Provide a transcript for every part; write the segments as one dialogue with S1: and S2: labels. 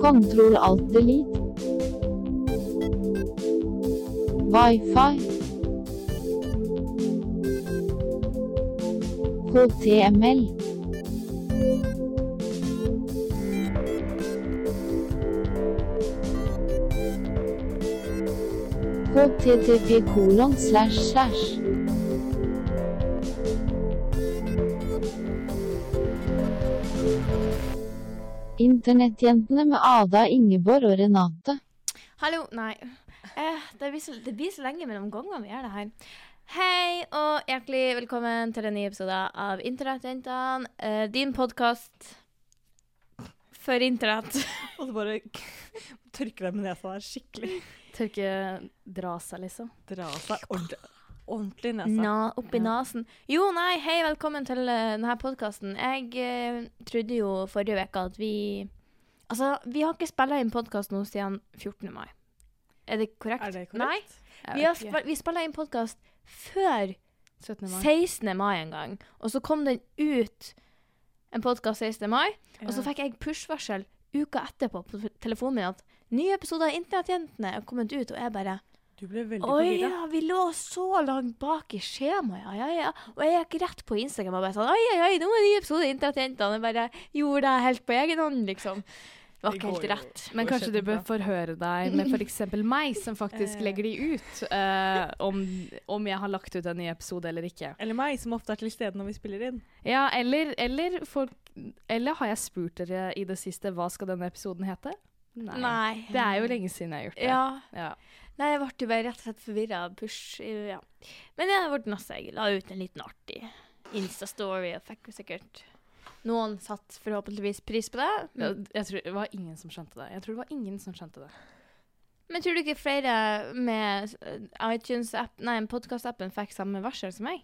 S1: Kontroll alt delete. Wifi. HTML. http kolon slash slash. Internettjentene med Ada, Ingeborg og Renate.
S2: Hallo, nei. Eh, det, blir så, det blir så lenge mellom gangene vi gjør det her. Hei og hjertelig velkommen til en ny episode av Internettjentene. Eh, din podkast for internett.
S3: Og så bare tørker deg med nesa der skikkelig.
S4: Tørke dra seg, liksom.
S3: Dra seg ordentlig, ordentlig i nesa.
S2: Na, oppi nasen. Jo, nei, hei, velkommen til uh, denne podkasten. Jeg uh, trodde jo forrige uke at vi Altså, vi har ikke spilla inn podkast nå siden 14. mai. Er det korrekt?
S3: Er det korrekt?
S2: Nei. Vi, sp vi spilla inn podkast før
S4: 17. mai.
S2: 16. mai en gang. Og så kom den ut, en podkast 16. mai. Og så fikk jeg push-varsel uka etterpå på telefonen min at nye episoder av Internettjentene er kommet ut, og jeg bare
S3: Du ble veldig forvirra.
S2: ja, vi lå så langt bak i skjemaet, ja, ja, ja. Og jeg gikk rett på Instagram og bare sånn Oi, oi, oi, nå er nye episode inntil at Jeg bare gjorde det helt på egen hånd, liksom. Det var ikke helt rett.
S4: Men kanskje du bør forhøre deg med f.eks. meg, som faktisk
S3: Eh.
S4: legger de ut, uh, om, om jeg har lagt ut en ny episode eller ikke.
S3: Eller meg, som ofte er til stede når vi spiller inn.
S4: Ja, eller, eller, folk, eller har jeg spurt dere i det siste hva skal denne episoden hete?
S2: Nei.
S4: Det er jo lenge siden jeg har gjort det.
S2: Ja.
S4: Ja.
S2: Nei, jeg ble bare rett og slett forvirra. Push. Ja. Men jeg ble nasse. Jeg la ut en liten artig Insta-story og fikk jo sikkert Noen satt forhåpentligvis pris på det. Men,
S4: Jeg tror det var ingen som skjønte det. Jeg tror det var ingen som skjønte det.
S2: men tror du ikke flere med eh, iTunes-app, nei, podkast-appen fikk samme varsel som meg?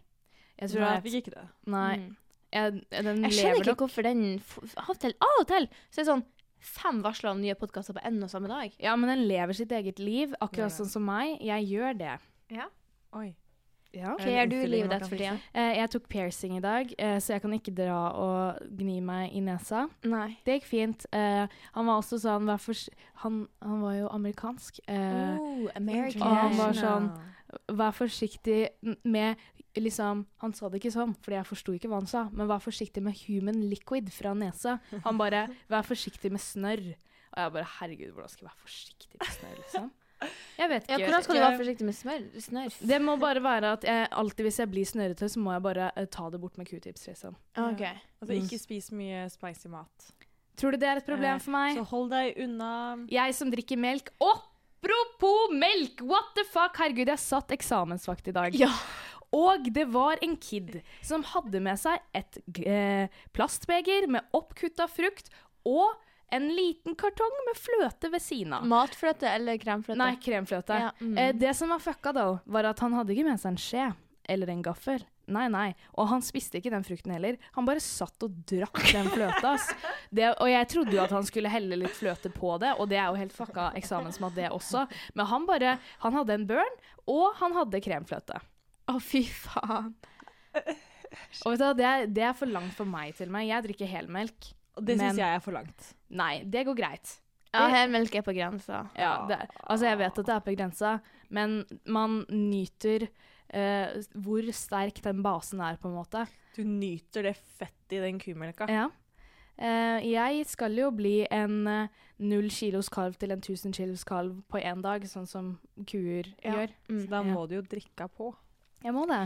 S4: Jeg tror
S3: Nei, jeg fikk ikke det.
S4: Nei.
S2: Mm.
S4: Jeg, den
S2: Jeg skjønner
S4: lever
S2: ikke
S4: nok
S2: hvorfor den Av og til, av og til så er det sånn fem varsler om nye podkaster på én og samme dag.
S4: Ja, men den lever sitt eget liv, akkurat sånn som meg. Jeg gjør det. Ja.
S3: Oi.
S4: Ja.
S2: Hva
S3: Er
S2: gjør du i livet ditt for tida?
S4: Eh, jeg tok piercing i dag, eh, så jeg kan ikke dra og gni meg i nesa.
S2: Nei.
S4: Det gikk fint. Eh, han var også sånn han, han var jo amerikansk. Eh,
S2: oh, American.
S4: Og han var sånn Vær forsiktig med liksom Han sa det ikke sånn, fordi jeg forsto ikke hva han sa, men vær forsiktig med human liquid fra nesa. Han bare Vær forsiktig med snørr. Og jeg bare Herregud, hvordan skal jeg være forsiktig med snørr, liksom? Jeg vet
S2: Ja, hvordan skal du være forsiktig med snørr?
S4: Det må bare være at jeg alltid hvis jeg blir snørrete, så må jeg bare uh, ta det bort med q-tips, liksom.
S2: OK.
S3: Altså, ikke spis mye spicy mat.
S4: Tror du det er et problem
S3: Eh,
S4: for meg?
S3: Så hold deg unna
S4: Jeg som drikker melk Apropos melk! What the fuck? Herregud, jeg satt eksamensvakt i dag.
S2: Ja.
S4: Og det var en kid som hadde med seg et eh, plastbeger med oppkutta frukt og en liten kartong med fløte ved siden av.
S2: Matfløte eller kremfløte?
S4: Nei, kremfløte.
S2: Ja, mm.
S4: eh, det som var fucka, da, var at han hadde ikke med seg en skje eller en gaffel. Nei, nei. Og han spiste ikke den frukten heller. Han bare satt og drakk den fløta. Det, og jeg trodde jo at han skulle helle litt fløte på det, og det er jo helt fucka eksamensmat, det også. Men han bare Han hadde en burn, og han hadde kremfløte.
S2: Å, fy faen.
S4: Og vet du, hva, det er, det er for langt for meg til meg. Jeg drikker helmelk.
S3: Og det
S4: Men-
S3: syns jeg er for langt.
S4: Nei, det går greit.
S2: Ja, helmelk er på grensa.
S4: Ja, det, altså jeg vet at det er på grensa, men man nyter eh, hvor sterk den basen er, på en måte.
S3: Du nyter det fettet i den kumelka.
S4: Ja. Eh, jeg skal jo bli en eh, null kilos kalv til en 1000 kilos kalv på én dag, sånn som kuer
S2: Ja.
S4: gjør.
S2: Mm.
S3: Så da
S4: Ja.
S3: må du jo drikke på.
S4: Jeg må det.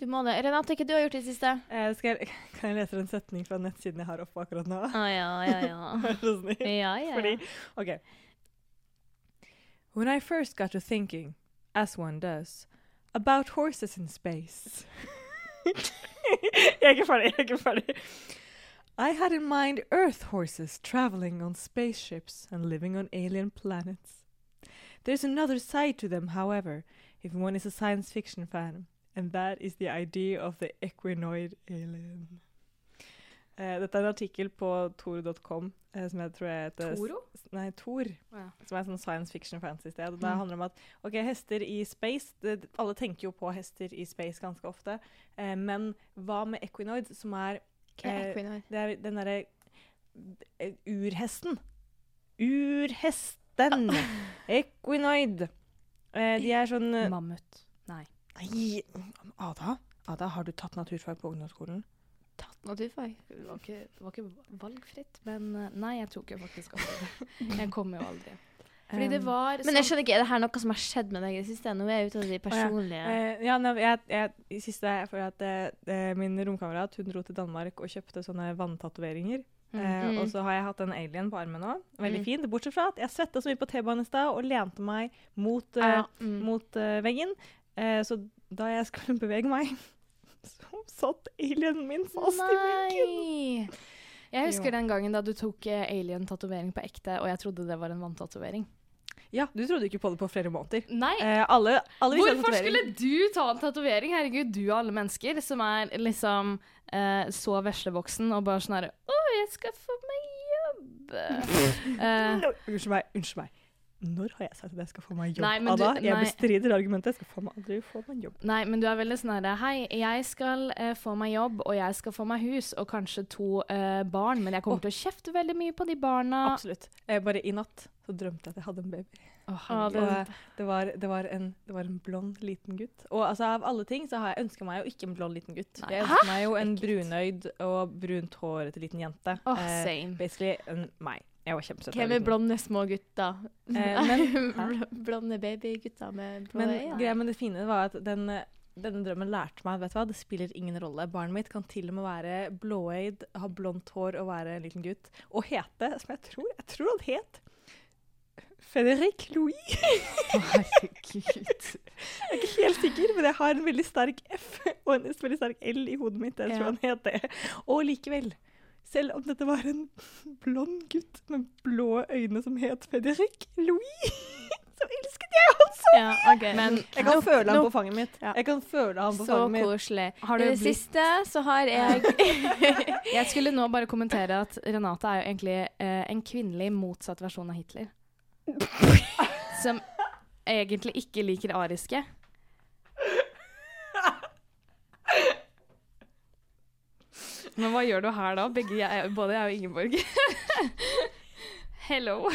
S2: Du må det. Renate, hva du har gjort i det siste?
S3: Eh, jeg, kan jeg lese en setning fra nettsiden jeg har oppe akkurat nå?
S2: Å ja, ja, ja.
S3: Vær så snill.
S2: Ja, ja,
S3: Fordi. OK. When I first got to thinking, as one does, about horses in space Jeg er ikke ferdig, jeg er ikke ferdig. I had in mind Earth horses traveling on spaceships and living on alien planets. There's another side to them, however, if one is a science fiction fan, and that is the idea of the equinoid alien. Uh, dette er en artikkel på tor.com uh, som jeg tror jeg heter
S4: Toro?
S3: Nei, Tor.
S4: Ja.
S3: Som er sånn science fiction fancy sted. Og Det
S4: Mm.
S3: handler om at ok, hester i space det, Alle tenker jo på hester i space ganske ofte. Uh, men hva med equinoid, som er
S2: er
S3: Eh,
S2: equinoid?
S3: Det er den derre eh, urhesten. urhesten. Equinoid. Eh, de er sånn eh,
S4: Mammut. Nei.
S3: Nei, Ada, Ada, har du tatt naturfag på ungdomsskolen?
S2: Tatt naturfag.
S4: Det var ikke, det var ikke valgfritt, men eh, nei, jeg tok jo faktisk aldri det. Jeg kom jo aldri. Fordi det
S3: Um,
S4: var
S2: Men jeg skjønner ikke, er det her noe som har skjedd med deg i det siste? Nå er jeg ute av de personlige
S3: Eh, ja, nei, jeg, jeg, i siste er for at eh, eh, min romkamerat hun dro til Danmark og kjøpte sånne vanntatoveringer. Eh,
S2: Uh,
S3: Og så har jeg hatt en alien på armen nå. Veldig
S2: Mm.
S3: fint. Bortsett fra at jeg svetta så mye på T-banen i stad og lente meg mot, eh,
S2: Ja, mm.
S3: mot uh, veggen. Så da jeg skulle bevege meg, så satt alienen min fast i veggen.
S4: Jeg husker
S3: Jo.
S4: den gangen da du tok alien-tatovering på ekte, og jeg trodde det var en vanntatovering.
S3: Ja, du trodde ikke på det på flere måneder.
S4: Nei!
S3: Eh, alle, alle
S4: Hvorfor skulle du ta en tatovering? Herregud, du og alle mennesker som er liksom eh, så veslevoksen og bare sånn herre Å, jeg skal få meg jobb. Eh,
S3: Unnskyld meg. Unnskyld meg. Når har jeg sagt at jeg skal få meg jobb?
S4: Nei, du-
S3: Ada, jeg bestrider argumentet. Jeg skal faen meg aldri få meg jobb.
S4: nei, men du er veldig sånn herre Hei, jeg skal eh, få meg jobb, og jeg skal få meg hus, og kanskje to eh, barn, men jeg kommer
S3: oh.
S4: til å kjefte veldig mye på de barna.
S3: Absolutt. Eh, bare i natt så drømte jeg at jeg hadde en baby.
S4: Oh.
S3: Og eh, det var, det, var en, det var en blond, liten gutt. Og altså, av alle ting så har jeg ønska meg jo ikke en blond, liten gutt.
S4: Nei.
S3: Jeg ønsker meg jo en brunøyd og brunt hårete liten jente. Eh,
S4: same.
S3: basically en meg. Jeg var kjempesøt. Hva
S2: Hvem er blonde små gutter?
S3: Eh, men-
S2: Bl- blonde babygutter med blå
S3: Men
S2: øyne?
S3: greia men det fine var at den, eh, denne drømmen lærte meg vet du hva, det spiller ingen rolle. Barnet mitt kan til og med være blåøyd, ha blondt hår og være en liten gutt. Og hete, som jeg tror Jeg tror han het Fredrik Louis.
S4: Å, herregud.
S3: Jeg er ikke helt sikker, men jeg har en veldig sterk F og en veldig sterk L i hodet mitt. Jeg tror
S2: Ja.
S3: han het det. Og likevel, selv om dette var en blond gutt med blå øyne som het Frederic Louis, så elsket jeg han så
S2: Ja, okay.
S4: Men
S3: Jeg kan føle han på fanget mitt.
S2: Ja.
S3: Jeg kan føle han på
S2: Så
S3: fanget mitt.
S2: koselig.
S4: Har
S2: I det
S4: blitt
S2: siste så har jeg
S4: Jeg skulle nå bare kommentere at Renate er jo egentlig eh, en kvinnelig motsatt versjon av Hitler. Som egentlig ikke liker ariske. Men hva gjør du her da? Begge jeg, både jeg og Ingeborg. Hello.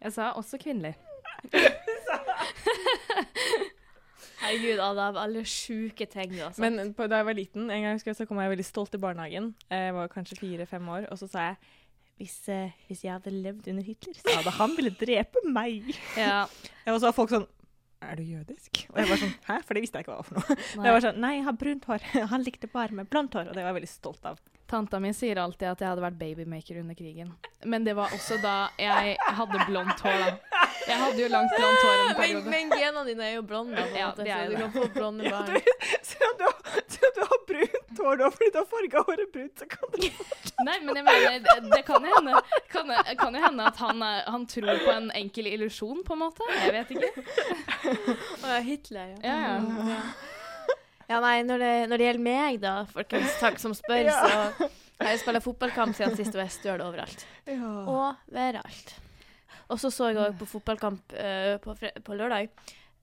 S4: Jeg sa også kvinnelig.
S2: Herregud, Ada, av alle sjuke ting du har sagt.
S3: Men på, da jeg var liten, en gang jeg, så kom jeg veldig stolt til barnehagen. Jeg var kanskje fire-fem år, og så sa jeg hvis, eh, hvis jeg hadde levd under Hitler, så hadde han ville drepe meg.
S4: Ja.
S3: Og så var folk sånn Er du jødisk? Og jeg var sånn Hæ? For det visste jeg ikke hva det var for noe. Og
S4: Nei.
S3: jeg var sånn Nei, jeg har brunt hår. Han likte bare med blondt hår, og det var jeg veldig stolt av.
S4: Tanta mi sier alltid at jeg hadde vært babymaker under krigen. Men det var også da jeg hadde blondt hår, da. Jeg hadde jo langt blondt hår en periode.
S2: men genene dine er jo blonde,
S4: Ja,
S2: måte,
S4: er
S2: så du
S4: det.
S2: kan få blonde
S3: Ja,
S2: barn.
S3: du, så du har, så du har brunt hår nå fordi du har farga håret brunt, så kan du
S4: Nei, men jeg mener, det, det kan jo hende, kan, kan jo hende at han, er, han tror på en enkel illusjon, på en måte. Jeg vet ikke.
S2: Å ja, Hitler, ja.
S4: Ja, ja.
S2: Ja. Nei, når det, når det gjelder meg, da, folkens, takk som spør,
S3: Ja.
S2: så har jeg spilt fotballkamp siden sist, og jeg støl overalt.
S3: ja.
S2: Overalt. Og så så jeg òg på fotballkamp uh, på, på lørdag.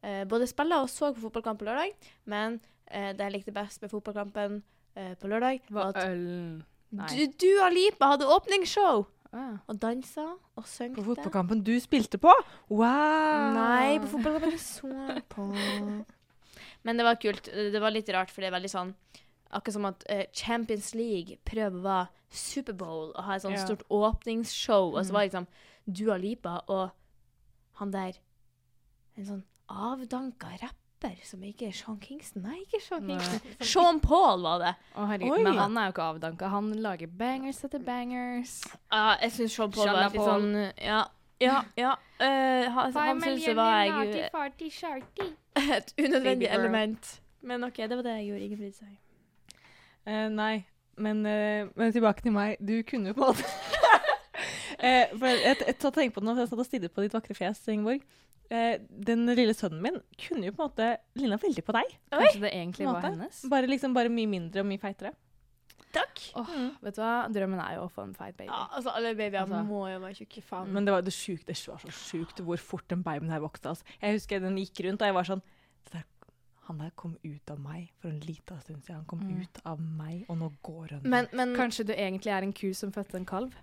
S2: Uh, både spilla og så på fotballkamp på lørdag, men uh, det jeg likte best med fotballkampen eh, på lørdag, var at du, Dua Lipa hadde åpningsshow!
S4: Ah.
S2: Og dansa og sang.
S3: På fotballkampen du spilte på? Wow!
S2: Nei, på fotballkampen jeg så på. Men det var kult. Det var litt rart, for det er veldig sånn Akkurat som at uh, Champions League prøver å være Superbowl og ha et sånt
S3: Ja.
S2: stort åpningsshow, og
S3: Mm.
S2: så var det liksom Dua Lipa og han der En sånn avdanka rapper som ikke er Sean Kingston. Nei, ikke Sean
S4: Nei.
S2: Kingston. Sean Paul var det.
S4: Å, herregud. Men han er jo ikke avdanka. Han lager bangers etter bangers.
S2: Ja, jeg syns Sean Paul var
S4: Shala
S2: litt
S4: Paul.
S2: sånn Ja. Ja, ja. Uh, han han syns det var jeg et unødvendig element. Men OK, det var det jeg gjorde. Ingen brydde seg.
S3: Eh, nei, men, eh, men tilbake til meg. Du kunne jo på en måte eh, for jeg, jeg, satt og tenkte på det når jeg satt og stirret på ditt vakre fjes, Ingeborg. Eh, den lille sønnen min kunne jo på en måte ligna veldig på deg.
S4: Kanskje det egentlig var hennes?
S3: Bare, liksom, bare mye mindre og mye feitere.
S2: Takk.
S4: Åh, vet du hva? Drømmen er jo å få en feit baby.
S2: Ja, altså, alle babyer
S4: Altså.
S2: må jo være tjukke. Faen.
S3: Men det var, det, sjukt, det var så sjukt hvor fort den babyen her vokste. Altså. Jeg husker den gikk rundt, og jeg var sånn "Det der- Han der kom ut av meg for en liten stund siden. Han kom
S4: Mm.
S3: ut av meg, og nå går han.
S2: Men, men,
S4: Kanskje du egentlig er en ku som fødte en kalv?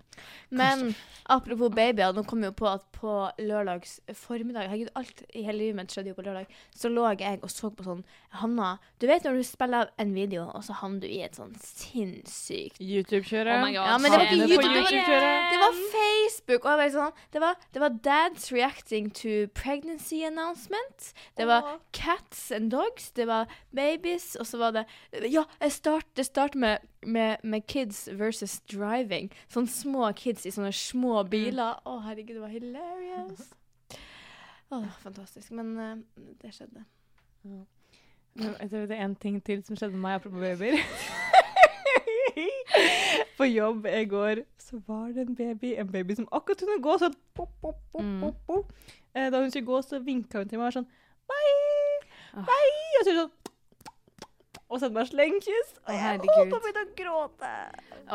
S2: men apropos babyer, nå kom jeg jo på at på lørdags formiddag Herregud, alt i hele livet mitt skjedde jo på lørdag. Så lå jeg og så på sånn Hanna, du vet når du spiller av en video, og så havner du i et sånn sinnssykt
S3: YouTube-kjøret.
S4: Oh.
S2: Ja, men det var ikke
S3: Havner
S2: YouTube, det var,
S3: YouTube-kjøret.
S2: det var Facebook. Og jeg sånn, det var, det var dads reacting to pregnancy announcement. Det var cats and dogs. Det var babies. Og så var det Ja, start, det starter med, med, med kids versus driving. Sånne små kids i sånne små biler. Å, herregud, det var hilarious. Å, oh, fantastisk. Men uh, det skjedde.
S3: Jeg tror det er en ting til som skjedde med meg, apropos babyer. På jobb i går så var det en baby, en baby som akkurat kunne gå sånn pop, pop, pop,
S4: Mm.
S3: pop. Eh, Da hun skulle gå, så vinka hun til meg og var sånn Bye!
S4: Ah.
S3: Bye! Og så sånn Og sendte meg slengkyss. Og jeg holdt på å begynne å gråte.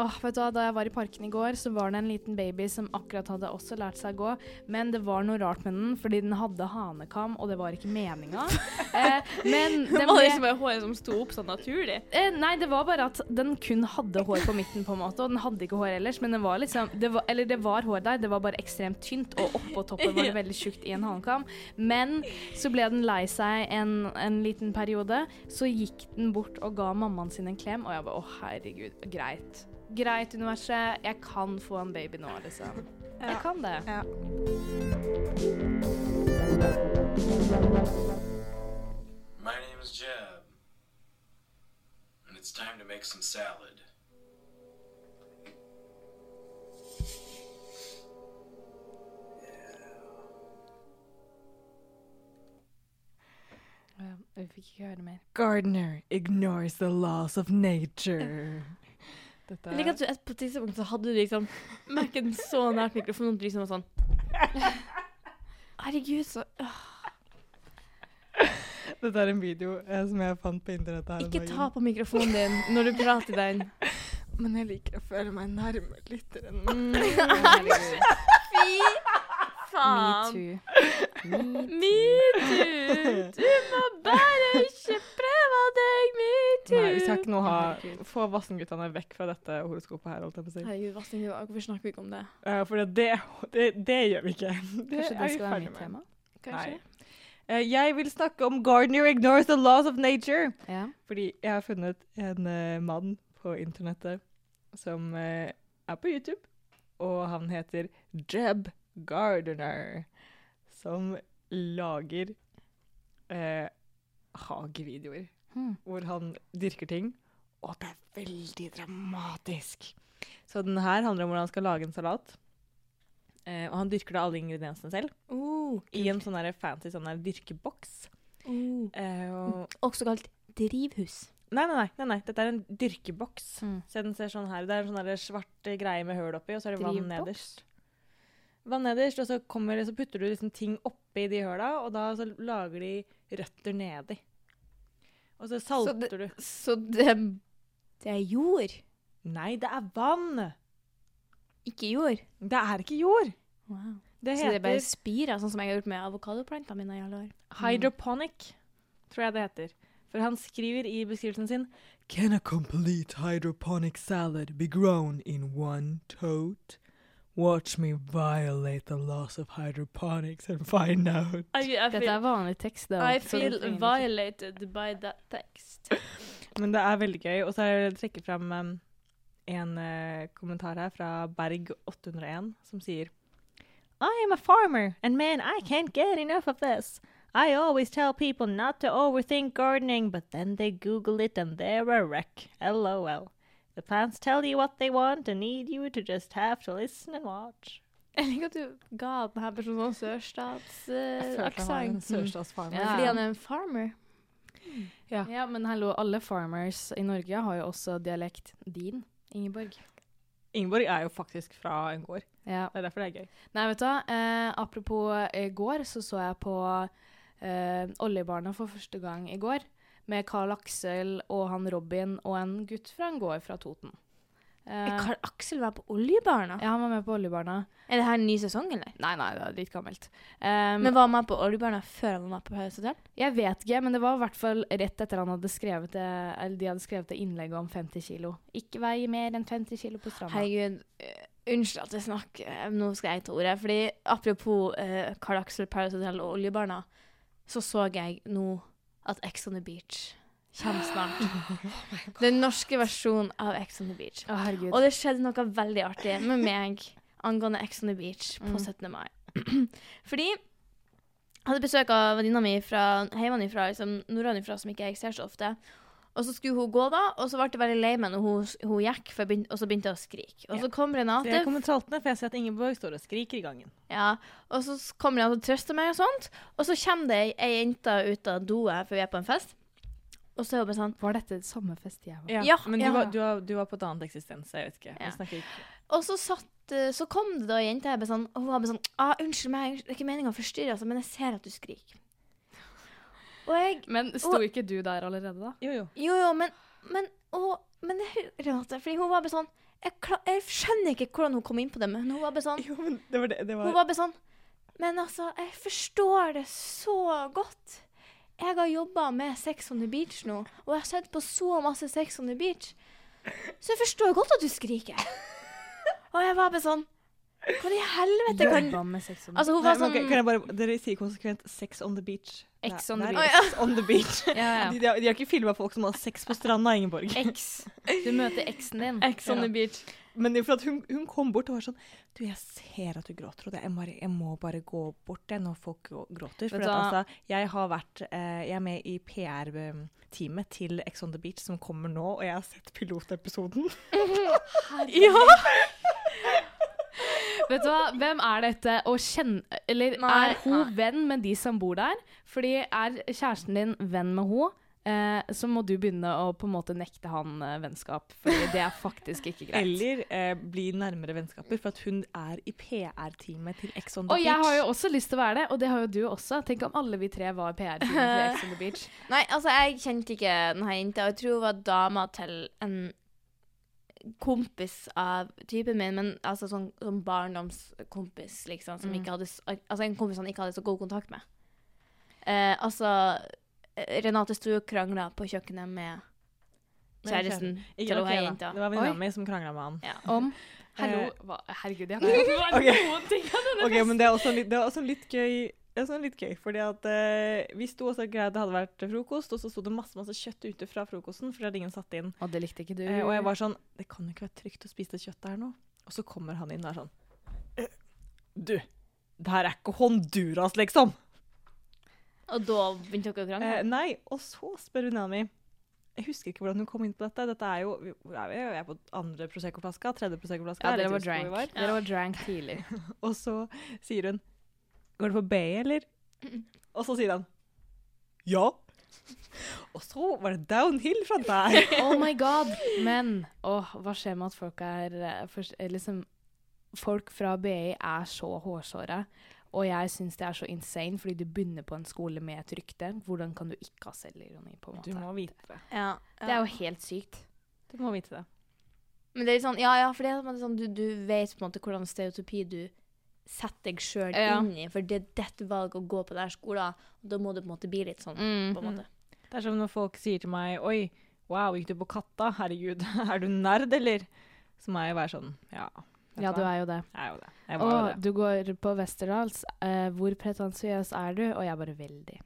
S4: Åh, vet du hva, Da jeg var i parken i går, så var det en liten baby som akkurat hadde også lært seg å gå. Men det var noe rart med den, fordi den hadde hanekam, og det var ikke meninga. Eh, men den
S2: Var det
S4: ble,
S2: håret et som sto opp sånn naturlig?
S4: eh, nei, det var bare at den kun hadde hår på midten, på en måte, og den hadde ikke hår ellers. Men den var liksom, det var, eller det var hår der, det var bare ekstremt tynt, og oppå toppen var det veldig tjukt i en hanekam. Men så ble den lei seg en, en liten periode, så gikk den bort og ga mammaen sin en klem, og jeg bare å herregud, greit. Greit, universet, jeg kan få en baby nå, liksom. Jeg kan det.
S3: Ja.
S5: My name is Jeb, and it's time to make some salad.
S4: Ja, vi fikk ikke høre mer.
S3: Gardener ignores the laws of nature. Dette
S2: Jeg liker at du et- på et tidspunkt så hadde du liksom Mac-en så nært mikrofonen at du liksom var sånn Herregud, så øh,
S3: Dette er en video eh, som jeg fant på internettet her om
S2: Ikke
S3: dagen.
S2: ta på mikrofonen din når du prater i den.
S3: Men jeg liker å føle meg nærme litt. Mm.
S4: Herregud.
S2: Fy
S4: Me
S2: faen.
S4: too.
S2: Metoo! Du må bare ikke prøve deg, metoo!
S3: Nei, vi skal ikke nå ha Få Vassendguttene vekk fra dette horoskopet her, holdt jeg på å si.
S2: Herregud, Vassendgud, hvorfor snakker vi ikke om det?
S3: Uh, for det, det, det gjør vi ikke. Det
S4: Kanskje det skal være mitt tema?
S2: Kanskje?
S3: Uh, jeg vil snakke om Gardener ignores the laws of nature.
S4: Ja.
S3: Fordi jeg har funnet en uh, mann på internettet som eh, er på YouTube, og han heter Jeb Gardener, som lager eh, hagevideoer
S4: Hmm.
S3: hvor han dyrker ting, og det er veldig dramatisk. Så den her handler om hvordan han skal lage en salat. Eh, og han dyrker da alle ingrediensene selv
S2: Oh,
S3: i en sånn fancy sånn dyrkeboks.
S2: oh.
S3: Eh, og
S2: Også kalt drivhus.
S3: Nei, nei, nei, nei, nei. Dette er en dyrkeboks.
S4: Mm.
S3: Se, den ser sånn her. Det er en sånn svart greie med høl oppi, og så er det vann nederst. Vann nederst, og så, kommer, så putter du liksom ting oppi de høla, og da så lager de røtter nedi. Og så salter
S2: det-
S3: du.
S2: Så det, det er jord,
S3: Nei, det er vann!
S2: ikke jord.
S3: Det er ikke jord.
S2: Wow.
S3: Det
S2: Så det er bare spirer, sånn som jeg har gjort med avokadoplantene mine i alle år.
S3: hydroponic, tror jeg det heter. For han skriver i beskrivelsen sin Can a complete hydroponic salad be grown in one tote? Watch me violate the laws of hydroponics and find out.
S2: I, I
S4: Dette er vanlig tekst. Da,
S2: I feel violated by that text.
S3: Men det er veldig gøy. Og så har jeg trekket fram um, en uh, kommentar her fra Berg801 som sier I am a farmer, and man, I can't get enough of this. I always tell people not to overthink gardening, but then they Google it and they're a wreck. LOL. The plants tell you what they want and need you to just have to listen and watch.
S2: Jeg liker at du ga denne personen sånn sørstatsaksent.
S3: sørstatsfarmer.
S4: Ja.
S2: Fordi han er en farmer.
S4: Ja, men hallo, alle farmers i Norge har jo også dialekt din, Ingeborg.
S3: Ingeborg er jo faktisk fra en gård.
S4: Ja.
S3: Det er derfor det er gøy.
S4: Nei, vet du hva. Eh, apropos gård, så så jeg på eh, Oljebarna for første gang i går. Med Carl Aksel og han Robin og en gutt fra en gård fra Toten. Eh,
S2: Karl Aksel var på Oljebarna?
S4: ja, han var med på Oljebarna.
S2: Er det her en ny sesong, eller?
S4: Nei, nei, det er litt gammelt. Um,
S2: Men var han med på Oljebarna før han var på Paradise
S4: jeg vet ikke, men det var i hvert fall rett etter han hadde skrevet det, eller de hadde skrevet det innlegget om 50 kilo. Ikke vei mer enn 50 kilo på stranda.
S2: Herregud, eh, unnskyld at jeg snakker, eh, nå skal jeg ta ordet. Fordi apropos uh, Karl Aksel, Paradise Hotel og Oljebarna, så så jeg nå at Ex on the Beach kommer snart. Den norske versjonen av Ex on the Beach.
S4: Oh.
S2: Og det skjedde noe veldig artig med meg angående Ex on the Beach på
S4: Mm.
S2: 17. mai. Fordi jeg hadde besøk av venninna mi fra hjemmefra, liksom, norrønifra, som ikke jeg ser så ofte. Og så skulle hun gå, da, og så ble jeg veldig lei meg når hun, hun gikk, for begynte, og så begynte jeg å skrike. Og så kom Renate,
S3: jeg kommer traltende, for jeg ser at Ingeborg står og skriker i gangen.
S2: ja, og så kommer Renate og trøster meg og sånt. Og så kommer det ei, jente ut av doet, for vi er på en fest. Og så er hun bare sånn
S4: Var dette samme fest jeg var
S3: Ja,
S2: Ja,
S3: men du,
S2: ja.
S3: Var, du, var, du var på et annet eksistens, jeg vet ikke.
S2: Ja.
S3: Ikke.
S2: Og så, satt, eh, så kom det da ei jente her sånn, og hun var bare sånn ah, 'Unnskyld meg, det er ikke meninga å forstyrre, altså, men jeg ser at du skriker'. Og jeg
S4: Men sto ikke du der allerede, da?
S3: Jo, jo.
S2: Jo, jo, men Men, og, men det, Renate, fordi hun var bare sånn jeg, klar, jeg skjønner ikke hvordan hun kom inn på det, men hun var bare sånn
S3: Jo, men det var det. det
S2: Hun var bare sånn Men altså, jeg forstår det så godt. Jeg har jobba med Sex on the Beach nå, og jeg har sett på så masse Sex on the Beach. Så jeg forstår godt at du skriker. Og jeg var bare sånn Hva i helvete kan Altså, hun var sånn
S3: ok, kan jeg bare, Dere sier konsekvent 'sex on the beach'.
S4: X on the beach.
S3: X on the beach.
S4: ja, ja.
S3: De, de, har, de har ikke filma folk som har sex på stranda, Ingeborg.
S4: X. Du møter eksen din.
S2: X on
S3: Ja.
S2: the Beach.
S3: Men hun, hun kom bort og var sånn Du, jeg ser at du gråter, og det- jeg, må, jeg må bare gå bort jeg, når folk gråter. For at, altså, jeg har vært eh, Jeg er med i PR-teamet til Ex on the Beach, som kommer nå, og jeg har sett pilotepisoden.
S2: Ja!
S4: Vet du hva, hvem er dette å kjenne Eller
S2: Nei,
S4: er hun
S2: nei.
S4: venn med de som bor der? Fordi er kjæresten din venn med henne, eh, så må du begynne å på en måte nekte han eh, vennskap. Fordi det er faktisk ikke greit.
S3: Eller eh, bli nærmere vennskaper, for at hun er i PR-teamet til Ex on the
S4: og
S3: Beach.
S4: jeg har jo også lyst til å være det, og det har jo du også. Tenk om alle vi tre var PR-teamet til Ex on the Beach.
S2: Nei, altså, jeg kjente ikke denne jenta, og jeg tror hun var dama til en kompis av typen min, men altså sånn, sånn barndomskompis, liksom, som
S4: Mm.
S2: ikke hadde Altså en kompis han ikke hadde så god kontakt med. Eh, altså eh, Renate sto og krangla på kjøkkenet
S3: med
S2: kjæresten
S3: Ikke
S2: til hun
S3: ok,
S2: jenta.
S3: Det var venninna mi som krangla med han.
S2: Ja.
S4: Om Hallo
S3: Eh,
S4: hva, Herregud, jeg har
S3: Ok.
S4: noen ting av denne
S3: Ok, men det er også litt, det er også litt gøy. Det er sånn litt gøy, fordi at eh, Vi sto og så greit det hadde vært frokost, og så sto det masse masse kjøtt ute fra frokosten. for det hadde ingen satt inn.
S4: Og det likte ikke du.
S3: Eh, og jeg var sånn Det kan jo ikke være trygt å spise det kjøttet her nå. Og så kommer han inn og er sånn «Eh, Du, det her er ikke Honduras, liksom!
S2: Og da begynte dere å krangle?
S3: Eh, nei, og så spør venninna mi Jeg husker ikke hvordan hun kom inn på dette. Dette er jo Vi vi er vi er på andre Prosecco-flaska, tredje Prosecco-flaska.
S4: ja,
S3: jeg
S4: dere
S3: vet
S4: var
S3: ikke hvor vi
S4: drank. Dere var drank tidlig.
S3: Og så sier hun Går det på B, eller? Og så sier han ja. Og så var det downhill fra der.
S4: Oh my god! Men åh, hva skjer med at folk er for, eh, liksom, Folk fra BI er så hårsåre. Og jeg syns det er så insane, fordi du begynner på en skole med et rykte. Hvordan kan du ikke ha selvironi, på en måte?
S3: Du må vite det.
S2: Ja,
S4: Det er jo helt sykt.
S3: Du må vite det.
S2: Men det er litt sånn, ja, ja, for det er sånn, du, du vet på en måte hvordan stereotypi du setter deg sjøl
S4: Ja.
S2: inn i, for det er ditt valg å gå på den skolen, og da må du på en måte bli litt sånn,
S4: Mm.
S2: på en måte.
S3: Det er som når folk sier til meg Oi, wow, gikk du på Katta? Herregud, er du nerd, eller? Så må jeg være sånn Ja.
S4: Ja, du er jo det.
S3: Jeg er jo det. Jeg og jo det.
S4: du går på Westerdals. Uh, hvor pretensiøs er du? Og jeg bare veldig.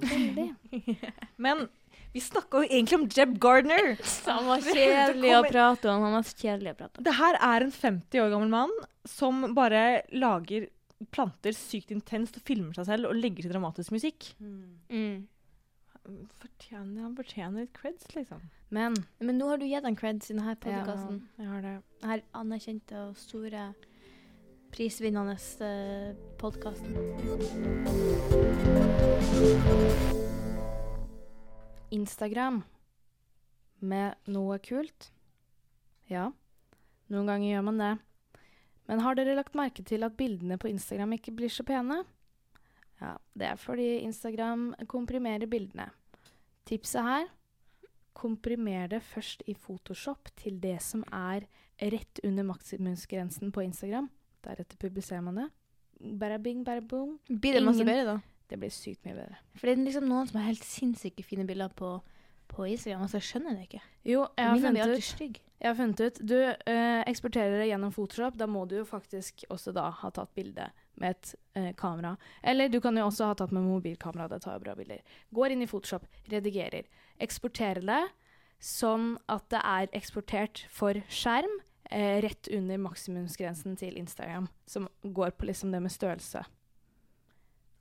S4: Veldig.
S3: Men vi snakka jo egentlig om Jeb Gardner.
S2: Han var kjedelig å prate om, han var kjedelig å prate om.
S3: Det her er en 50 år gammel mann som bare lager planter sykt intenst og filmer seg selv og legger til dramatisk musikk.
S2: Mm.
S3: Fortjener, han fortjener litt creds, liksom.
S4: Men
S2: Men nå har du gitt han creds i denne podcasten.
S3: Jeg har det.
S2: Denne anerkjente og store prisvinnende uh, podkasten.
S4: Instagram med noe kult? Ja, noen ganger gjør man det. Men har dere lagt merke til at bildene på Instagram ikke blir så pene? Ja, det er fordi Instagram komprimerer bildene. Tipset her komprimer det først i Photoshop til det som er rett under maksimumsgrensen på Instagram. Deretter publiserer man det. Bada bing, bada boom.
S2: Blir det masse bedre, da?
S4: Det blir sykt mye bedre.
S2: For det er liksom noen som har helt sinnssyke fine bilder på, på Instagram. og jeg skjønner det ikke.
S4: Jo, jeg har funnet ut. Jeg har funnet ut Du eh, eksporterer det gjennom Photoshop. Da må du jo faktisk også da ha tatt bilde med et eh, kamera. Eller du kan jo også ha tatt med mobilkamera. Det tar jo bra bilder. Går inn i Photoshop, redigerer. Eksporterer det sånn at det er eksportert for skjerm eh, rett under maksimumsgrensen til Instagram, som går på liksom det med størrelse.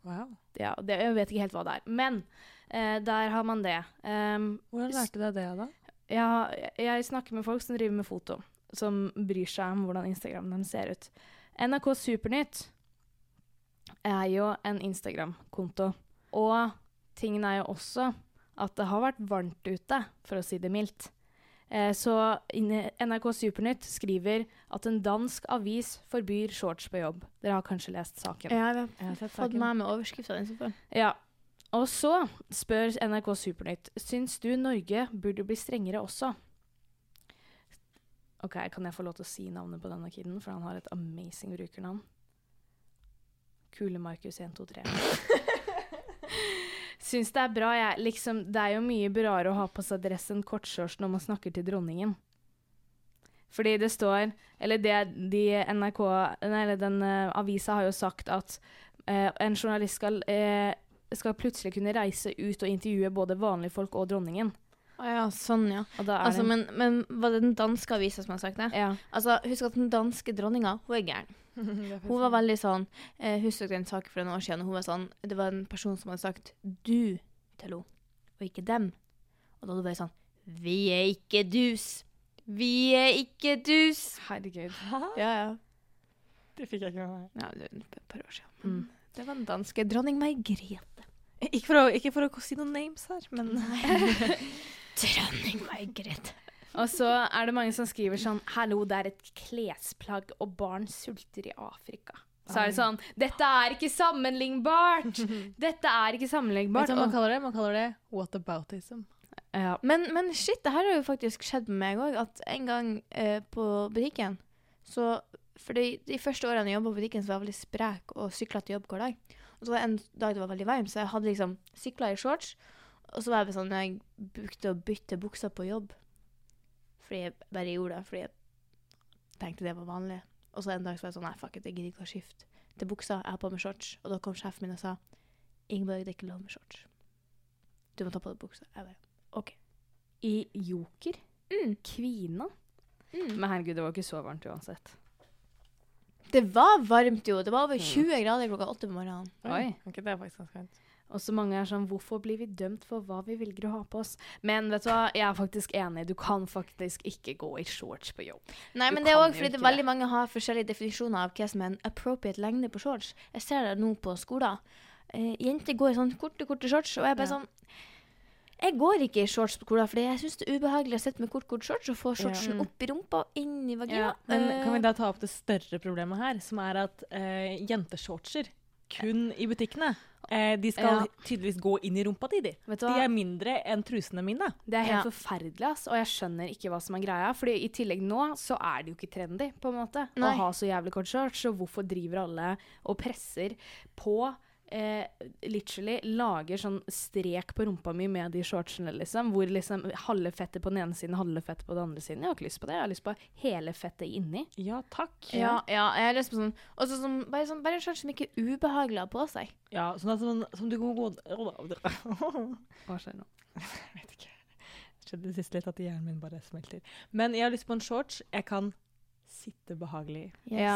S3: Wow.
S4: Ja, det, jeg vet ikke helt hva det er. Men eh, der har man det. Um,
S3: Hvordan lærte du deg det, da?
S4: jeg, jeg snakker med folk som driver med foto, som bryr seg om hvordan Instagramen deres ser ut. NRK Supernytt er jo en Instagram-konto. Og tingen er jo også at det har vært varmt ute, for å si det mildt. Eh, så NRK Supernytt skriver at en dansk avis forbyr shorts på jobb. Dere har kanskje lest saken?
S2: Ja, Jeg
S3: har sett
S2: har fått meg med overskrifta.
S4: Ja. Og så spør NRK Supernytt Syns du Norge burde bli strengere også. OK, kan jeg få lov til å si navnet på denne kiden, for han har et amazing brukernavn? Kule-Markus123. Syns det er bra, jeg. Liksom, det er jo mye braere å ha på seg dress enn kortshorts når man snakker til dronningen. Fordi det står Eller det de NRK Eller den uh, avisa har jo sagt at uh, en journalist skal, uh, skal plutselig kunne reise ut og intervjue både vanlige folk og dronningen.
S2: Å ja, sånn, ja. Altså, men, men var det den danske avisa som har sagt det?
S4: ja.
S2: Altså, Husk at den danske dronninga, hun er gæren. Hun var veldig sånn eh, Husker en sak for noen år siden. Hun var sånn, det var en person som hadde sagt 'du' til henne, og ikke 'dem'. Og da var det bare sånn 'Vi er ikke dus'. Vi er ikke dus.
S4: Herregud.
S2: Ja, ja.
S3: Det fikk jeg ikke med meg.
S2: ja det var et par år siden.
S4: Mm.
S2: Det var den danske dronning Margrethe.
S3: Ikke for, å, ikke for å si noen names her, men
S2: Dronning Margrethe.
S4: Og så er det mange som skriver sånn 'Hallo, det er et klesplagg, og barn sulter i Afrika'. Så er det sånn 'Dette er ikke sammenlignbart!' Dette er ikke
S3: Vet du hva man kaller det? Man kaller det whataboutism.
S4: ja.
S2: Men, men shit, det her har jo faktisk skjedd med meg òg. At en gang eh, på butikken så For de, de første årene jeg jobba på butikken, så var jeg veldig sprek og sykla til jobb hver dag. Og så var det en dag det var veldig varmt, så jeg hadde liksom sykla i shorts. Og så var jeg sånn jeg brukte å bytte bukser på jobb. Fordi jeg bare gjorde det fordi jeg tenkte det var vanlig. Og så en dag så var jeg sånn Nei, fuck it, jeg gidder ikke å skifte til buksa. Jeg har på meg shorts. Og da kom sjefen min og sa Ingeborg, det er ikke lov med shorts. Du må ta på deg buksa. Jeg bare OK.
S4: I Joker.
S2: Mm.
S4: Kvina.
S2: Mm.
S4: Men herregud, det var ikke så varmt uansett.
S2: Det var varmt, jo. Det var over 20 grader klokka åtte på morgenen.
S4: Oi.
S3: Okay, det er faktisk ganske fint.
S4: Og så mange er sånn Hvorfor blir vi dømt for hva vi velger å ha på oss? Men vet du hva, jeg er faktisk enig. Du kan faktisk ikke gå i shorts på jobb.
S2: Nei,
S4: Du
S2: men det er òg fordi det
S4: er
S2: veldig mange har forskjellige definisjoner av hva som er en appropriate lengde på shorts. Jeg ser det nå på skolen. Eh, jenter går i sånn korte, korte shorts, og jeg bare
S3: Ja.
S2: sånn Jeg går ikke i shorts på skolen, fordi jeg syns det er ubehagelig å sitte med kort, kort shorts og få shortsen
S4: Ja.
S2: opp i rumpa og inn i vagina.
S3: Men
S2: Eh,
S3: kan vi da ta opp det større problemet her, som er at uh, jenteshortser kun i butikkene eh, De skal
S4: Ja.
S3: tydeligvis gå inn i rumpa di, de. De er mindre enn trusene mine.
S4: Det er helt
S2: Ja.
S4: forferdelig, ass, og jeg skjønner ikke hva som er greia. Fordi i tillegg nå så er det jo ikke trendy, på en måte,
S2: Nei.
S4: å ha så jævlig kort shorts. Så hvorfor driver alle og presser på eh, literally lager sånn strek på rumpa mi med de shortsene, liksom. Hvor liksom halve fettet på den ene siden, halve fettet på den andre siden. Jeg har ikke lyst på det. Jeg har lyst på hele fettet inni.
S3: Ja, takk.
S2: ja, ja, jeg har lyst på sånn Og så sånn, bare, sånn, bare en shorts som ikke er ubehagelig å ha på seg.
S3: Ja, sånn at sånn, som du kan gå
S4: Hva skjer nå?
S3: Jeg vet ikke. Det skjedde sist litt at hjernen min bare smelter. Men jeg har lyst på en shorts jeg kan sitte behagelig Yes.
S4: Ja.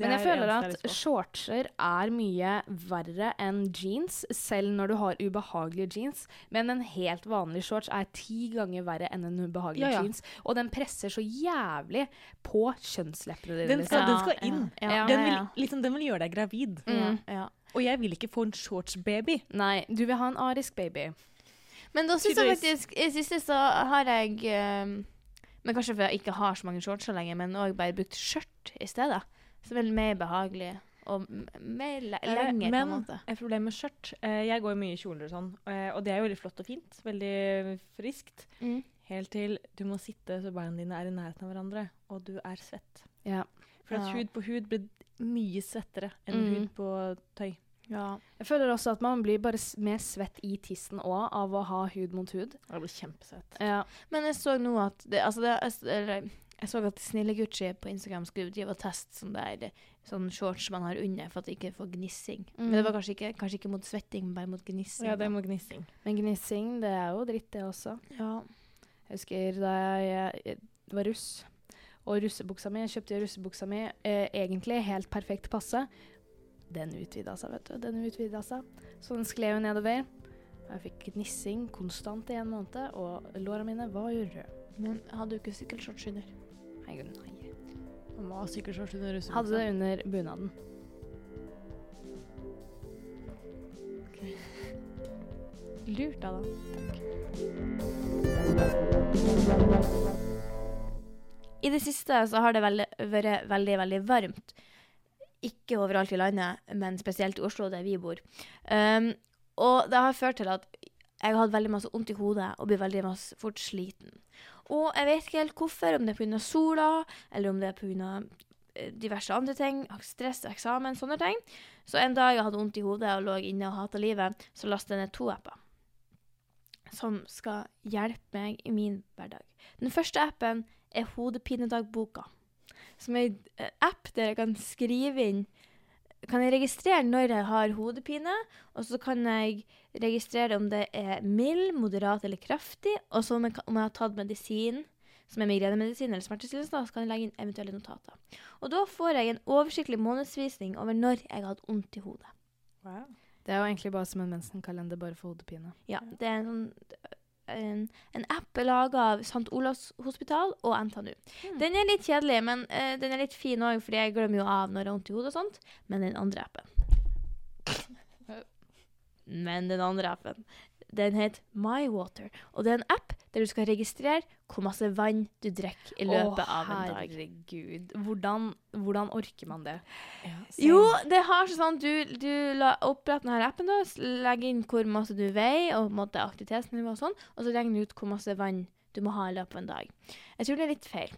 S4: Men jeg
S3: er
S4: føler at shortser er mye verre enn jeans, selv når du har ubehagelige jeans. Men en helt vanlig shorts er ti ganger verre enn en ubehagelig
S3: Ja, ja.
S4: jeans. Og den presser så jævlig på kjønnsleppene dine.
S3: Den skal, den skal inn.
S2: Ja,
S4: Ja.
S3: Den, vil, liksom, den vil gjøre deg gravid.
S4: Mm.
S3: Og jeg vil ikke få en shortsbaby.
S4: Nei, du vil ha en arisk baby.
S2: Men da syns jeg faktisk I siste så har jeg eh, Men kanskje fordi jeg ikke har så mange shortser lenger, men òg bare brukt skjørt i stedet. Som er mer behagelig og mer le
S3: Eh,
S2: lenger, på
S3: men
S2: en måte.
S3: et problem med skjørt eh, Jeg går jo mye i kjoler og sånn, eh, og det er jo veldig flott og fint. Veldig friskt.
S2: Mm.
S3: helt til du må sitte så beina dine er i nærheten av hverandre, og du er svett.
S4: Ja.
S3: For at hud på hud blir mye svettere enn
S4: Mm.
S3: hud på tøy.
S2: Ja.
S4: Jeg føler også at man blir bare mer svett i tissen òg av å ha hud mot hud.
S3: Det blir kjempesvett.
S4: Ja.
S2: Men jeg så nå at det, altså det, jeg- jeg så at Snille Gucci på Instagram skulle drive og teste sånn der sånn shorts man har under for at det ikke får gnissing. Men det var kanskje ikke, kanskje ikke mot svetting, men bare mot gnissing.
S3: Ja, det
S2: er
S3: mot gnissing.
S4: Men gnissing, det er jo dritt, det også.
S2: ja.
S4: Jeg husker da jeg, jeg var russ, og russebuksa mi, jeg kjøpte russebuksa mi eh, egentlig helt perfekt passe. Den utvida seg, vet du. Den utvida seg. Så den skled jo nedover. Jeg fikk gnissing konstant i en måned, og låra mine var jo røde.
S2: Men hadde du ikke sykkelshorts under?
S4: Nei, gud, nei.
S3: Man hadde ha sykkelshorts under russebuksa.
S4: Hadde det under bunaden.
S2: Lurt da, da. I det siste så har det vært veldig, veldig varmt. Ikke overalt i landet, men spesielt i Oslo, der vi bor. Um, og det har ført til at jeg har hatt veldig masse vondt i hodet og blir veldig masse fort sliten. Og jeg vet ikke helt hvorfor, om det er pga. sola, eller om det er pga. diverse andre ting, stress, eksamen, sånne ting. Så en dag jeg hadde vondt i hodet og lå inne og hata livet, så lastet jeg ned to apper som skal hjelpe meg i min hverdag. Den første appen er Hodepinedagboka, som er en app der jeg kan skrive inn kan jeg registrere når jeg har hodepine, og så kan jeg registrere om det er mild, moderat eller kraftig, og så om jeg, om jeg har tatt medisin, som er migrenemedisin eller smertestillende, så kan jeg legge inn eventuelle notater. Og da får jeg en oversiktlig månedsvisning over når jeg har hatt vondt i hodet.
S3: Wow.
S4: Det er jo egentlig bare som en mensenkalender, bare for hodepine.
S2: Ja, det er en sånn en, en app laga av St. Olavs hospital og NTNU. Den er litt kjedelig, men uh, den er litt fin òg, fordi jeg glemmer jo av når jeg har vondt i hodet og sånt. Men den andre appen Men den andre appen, den heter MyWater. Og det er en app der du skal registrere hvor masse vann du drikker i løpet
S4: Åh,
S2: av en dag.
S4: Herregud. Hvordan, hvordan orker man det?
S2: Jo, det har sånn du, du oppretter denne appen, da, legger inn hvor masse du veier, og måte aktivitetsnivå og sånn, og så regner du ut hvor masse vann du må ha i løpet av en dag. Jeg tror det er litt feil.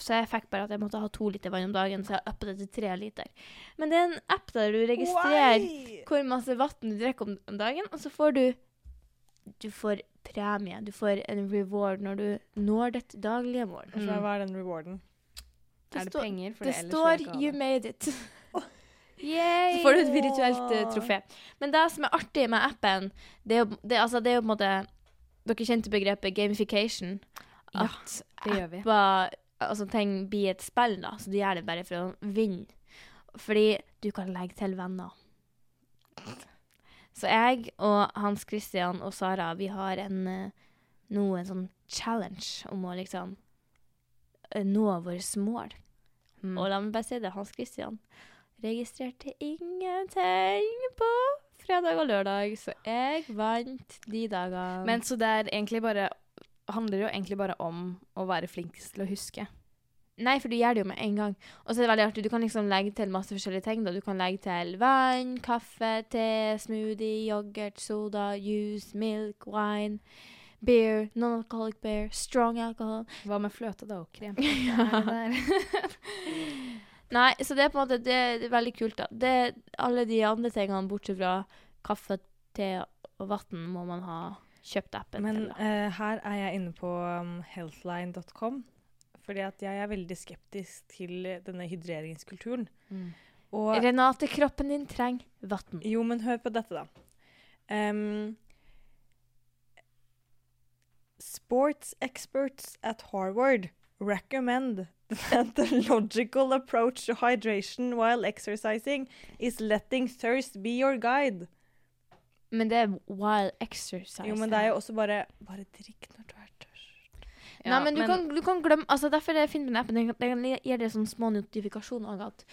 S2: Så jeg fikk bare at jeg måtte ha to liter vann om dagen, så jeg uppet det til tre liter. Men det er en app der du registrerer hvor masse vann du drikker om, om dagen, og så får du Du får premie. Du får en reward når du når ditt daglige mål.
S3: Mm. hva er den rewarden?
S2: Det
S4: er det penger? For
S2: Det
S4: ellers
S2: står 'you made it'.
S4: Yay!
S2: Så får du et virtuelt uh, trofé. Men det som er artig med appen, det er jo, det, altså, det er jo på en måte Dere kjente begrepet gamification.
S4: Ja,
S2: At
S4: det gjør vi.
S2: apper, altså ting blir et spill, da. Så du gjør det bare for å vinne. Fordi du kan legge til venner. Så jeg og Hans Christian og Sara, vi har en eh, nå en sånn challenge om å liksom eh, nå våre mål.
S4: Mm.
S2: Og la meg bare si det, Hans Christian registrerte ingenting på fredag og lørdag, så jeg vant de dagene.
S4: Men så det er egentlig bare handler jo egentlig bare om å være flinkest til å huske.
S2: Nei, for du gjør det jo med en gang. Og så er det veldig artig, du kan liksom legge til masse forskjellige ting. da. Du kan legge til vann, kaffe, te, smoothie, yoghurt, soda, juice, milk, wine, beer, non-alcoholic beer, strong alcohol.
S4: Hva med fløte, da? Og krem?
S2: Ja. Nei, så det er på en måte det, er veldig kult, da. Det, alle de andre tingene, bortsett fra kaffe, te og vann, må man ha kjøpt appen
S3: Men
S2: til. Men
S3: eh, her er jeg inne på um, healthline.com, fordi at jeg er veldig skeptisk til denne hydreringskulturen.
S4: Mm.
S3: Og
S2: Renate, kroppen din trenger vann.
S3: Jo, men hør på dette, da. Um, sports experts at Harvard recommend that the logical approach to hydration while exercising is letting thirst be your guide.
S2: Men det er while exercising.
S3: Jo, men det er jo også bare Bare drikk når du er tørst.
S2: Nei, men du, Kan, du kan glemme altså Derfor er det fint med den appen. Den, den gir deg sånne små notifikasjoner at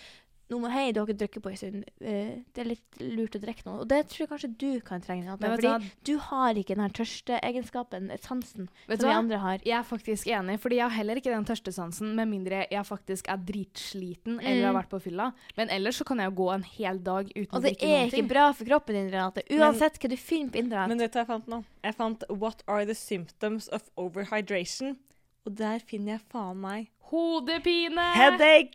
S2: nå må hei, du har ikke drukket på en stund. Uh, det er litt lurt å drikke nå. Og det tror jeg kanskje du kan trenge.
S4: Du
S2: Fordi
S4: hva?
S2: du har ikke den her tørsteegenskapen, sansen,
S4: Vet
S2: som vi andre har.
S4: Jeg er faktisk enig, fordi jeg har heller ikke den tørstesansen, med mindre jeg faktisk er dritsliten eller har
S2: Mm.
S4: vært på fylla. Men ellers så kan jeg jo gå en hel dag uten
S2: Og
S4: å
S2: det er ikke
S4: ting.
S2: bra for kroppen din, Renate. Uansett hva du finner på internett.
S3: Men vet du hva jeg fant nå? Jeg fant What are the symptoms of overhydration? Og der finner jeg faen meg
S4: Hodepine!
S3: headache!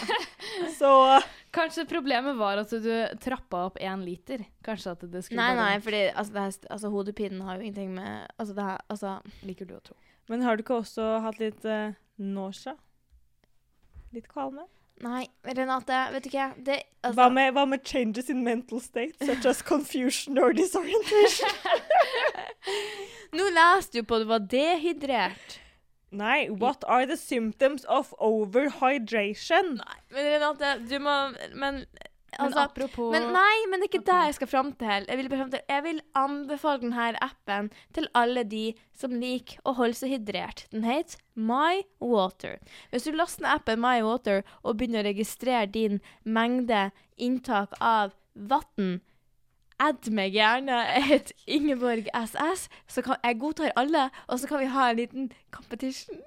S3: Så
S4: Kanskje problemet var at du trappa opp én liter. Kanskje at det skulle
S2: Nei,
S4: bare
S2: nei, fordi altså, her, altså, hodepinen har jo ingenting med Altså, det her Altså
S4: Liker du å tro.
S3: Men har du ikke også hatt litt uh, nausea? Litt kvalme?
S2: Nei, Renate, vet du ikke det, altså,
S3: hva, med, hva med changes in mental state, such as confusion or disorientation?
S2: Nå leste du på at du var dehydrert.
S3: Nei, what are the symptoms of overhydration?
S2: Nei, men Renate, du må Men
S4: Men
S2: altså
S4: apropos
S2: Men nei, men det er ikke
S4: okay.
S2: det jeg skal fram til. Jeg vil, fram til. jeg vil anbefale denne appen til alle de som liker å holde seg hydrert. Den heter My Water. Hvis du laster ned appen My Water og begynner å registrere din mengde inntak av vann, add meg gjerne et Ingeborg SS, så kan jeg godtar alle, og så kan vi ha en liten competition.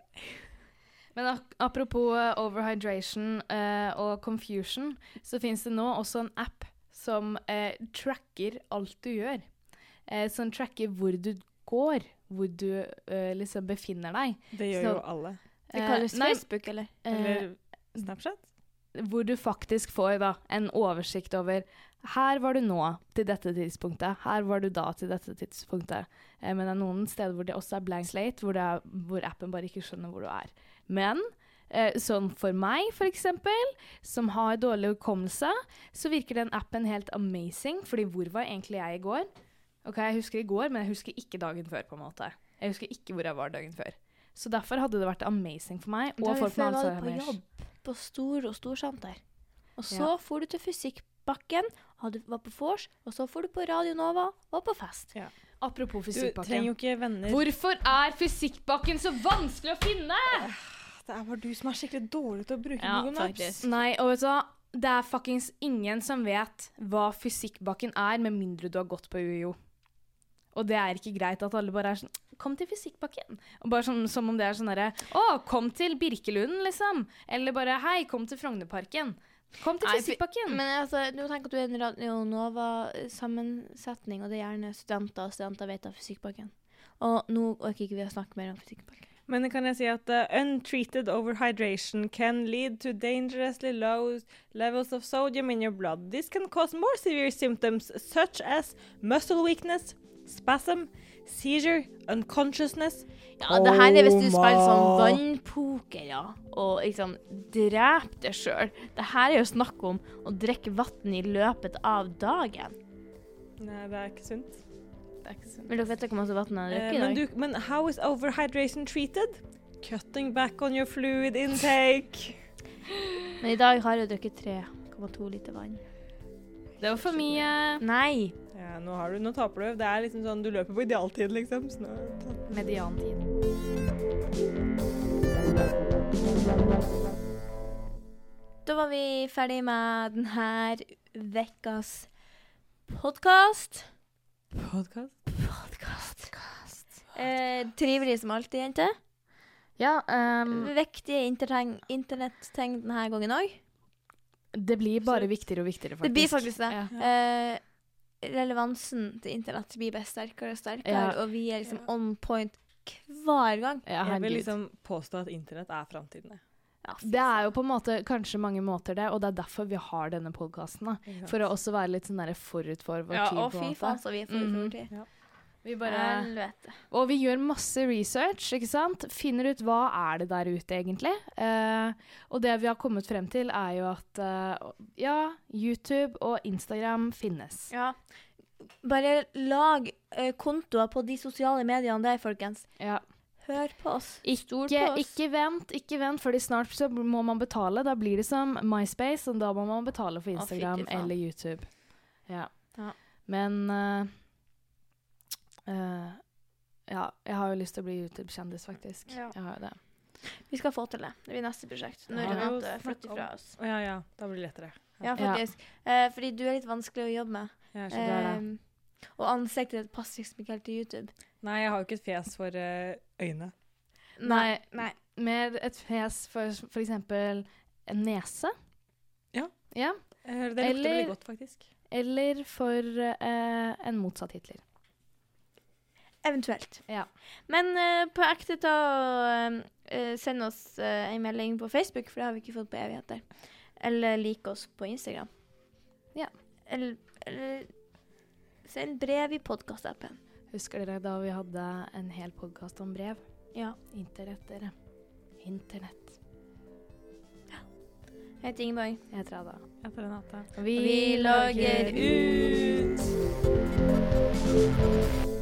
S4: Men apropos eh, overhydration eh, og confusion, så fins det nå også en app som eh, tracker alt du gjør. Eh, som tracker hvor du går, hvor du eh, liksom befinner deg.
S3: Det gjør
S4: Så-
S3: jo alle.
S2: Det
S4: Eh,
S2: kalles
S4: nei,
S2: Facebook, eller?
S3: Eller Snapchat?
S4: hvor du faktisk får da, en oversikt over her var du nå til dette tidspunktet, her var du da til dette tidspunktet. Eh, men det er noen steder hvor det også er blank slate, hvor, er, hvor appen bare ikke skjønner hvor du er. Men eh, sånn for meg, eksempel, som har dårlig hukommelse, så virker den appen helt amazing, fordi hvor var egentlig jeg i går? Ok, jeg husker i går, men jeg husker ikke dagen før, på en måte. Jeg husker ikke hvor jeg var dagen før. Så derfor hadde det vært amazing for meg. Og folk med
S2: var du på jobb på Stor og Storsenter. Og så
S4: Ja.
S2: for du til Fysikkbakken, og du var på vors, og så får du på Radio Nova og på fest.
S4: Apropos
S3: Du trenger jo ikke venner.
S4: Hvorfor er fysikkbakken så vanskelig å finne?
S3: Det er bare du som er skikkelig dårlig til å bruke
S2: Ja,
S3: Google Maps.
S2: faktisk.
S4: Nei, og vet du hva? Det er fuckings ingen som vet hva fysikkbakken er, med mindre du har gått på UiO. Og det er ikke greit at alle bare er sånn Kom til fysikkbakken. Og bare sånn, Som om det er sånn derre Å, kom til Birkelunden, liksom. Eller bare Hei, kom til Frognerparken. Kom til fysikkbakken.
S2: Men altså, nå tenker at du er en Radio Nova-sammensetning, og det er gjerne studenter, og studenter vet av Fysikkbakken. Og nå orker ikke vi å snakke mer om Fysikkbakken.
S3: Men kan jeg si at uh, untreated overhydration can lead to dangerously low levels of sodium in your blood. This can cause more severe symptoms such as muscle weakness, spasm, seizure, unconsciousness.
S2: Ja, det her er hvis du
S3: Oh,
S2: spiller sånn vannpoker, ja, og liksom dreper deg sjøl. Det her er jo snakk om å drikke vann i løpet av dagen.
S3: Nei, det er ikke sunt.
S4: Det er ikke sant.
S2: Vil dere vite hvor masse vann jeg har
S3: Eh,
S2: drukket i
S3: men,
S2: dag?
S3: du, men how is overhydration treated? Cutting back on your fluid intake.
S2: Men i dag har jeg drukket 3,2 liter vann.
S4: Det var for mye.
S2: Nei!
S3: Ja, nå, har du, nå taper du. Det er liksom sånn, du løper på idealtid, liksom.
S4: Mediantid.
S2: Da var vi ferdig med denne vekkas podkast.
S3: Podcast?
S2: Podkast. Eh, trivelig som alltid, jente.
S4: Ja, um,
S2: Viktige interteng- internetting denne gangen òg.
S4: Det blir bare viktigere og viktigere, faktisk.
S2: Det blir faktisk det.
S4: Ja.
S2: Eh, relevansen til internett blir bare sterkere og sterkere,
S4: Ja.
S2: og vi er liksom on point hver gang.
S4: Ja,
S3: Jeg vil liksom påstå at internett er framtiden.
S2: Ja,
S4: Det er jo på en måte kanskje mange måter det, og det er derfor vi har denne podkasten. For å også være litt sånn forut for vår
S2: Ja,
S4: tid.
S2: og
S4: på
S2: fy faen, så vi er for
S4: vår
S2: for tid.
S4: Vi bare,
S2: Helvete.
S4: og vi gjør masse research, ikke sant? Finner ut hva er det der ute egentlig. Eh, og det vi har kommet frem til er jo at eh, ja, YouTube og Instagram finnes.
S2: Ja. Bare lag eh, kontoer på de sosiale mediene der, folkens.
S4: Ja.
S2: Hør på oss.
S4: Ikke,
S2: på oss.
S4: ikke vent, ikke vent, fordi snart så må man betale. Da blir det som MySpace, og da må man betale for Instagram
S2: å,
S4: eller YouTube. Ja.
S2: Ja.
S4: Men eh, eh, Ja, jeg har jo lyst til å bli YouTube-kjendis, faktisk.
S2: Ja.
S4: Jeg har jo det.
S2: Vi skal få til det. Det blir neste prosjekt. Når
S3: Ja,
S2: Renate flytter fra oss.
S3: Ja, ja. Da blir det lettere.
S2: Ja, faktisk. Eh, fordi du er litt vanskelig å jobbe med.
S3: Jeg skjønner det.
S2: Ehm, og ansiktet ditt passer liksom ikke helt til YouTube.
S3: Nei, jeg har jo ikke et fjes for uh, øyne.
S4: Nei,
S2: Nei.
S4: mer et fjes for f.eks. en nese.
S3: Ja.
S4: Ja.
S3: Eh, Det lukter
S4: Eller-
S3: veldig godt, faktisk.
S4: Eller for uh, en motsatt Hitler.
S2: Eventuelt.
S4: Ja.
S2: Men uh, på ekte ta og uh, send oss uh, en melding på Facebook, for det har vi ikke fått på evigheter. Eller lik oss på Instagram.
S4: Ja.
S2: Eller, eller send brev i podkastappen.
S4: Husker dere da vi hadde en hel podkast om brev?
S2: Ja.
S4: Internett, dere. Internett.
S2: Jeg heter Ingeborg.
S4: Jeg heter Ada.
S3: Etter Renate.
S2: Vi logger ut!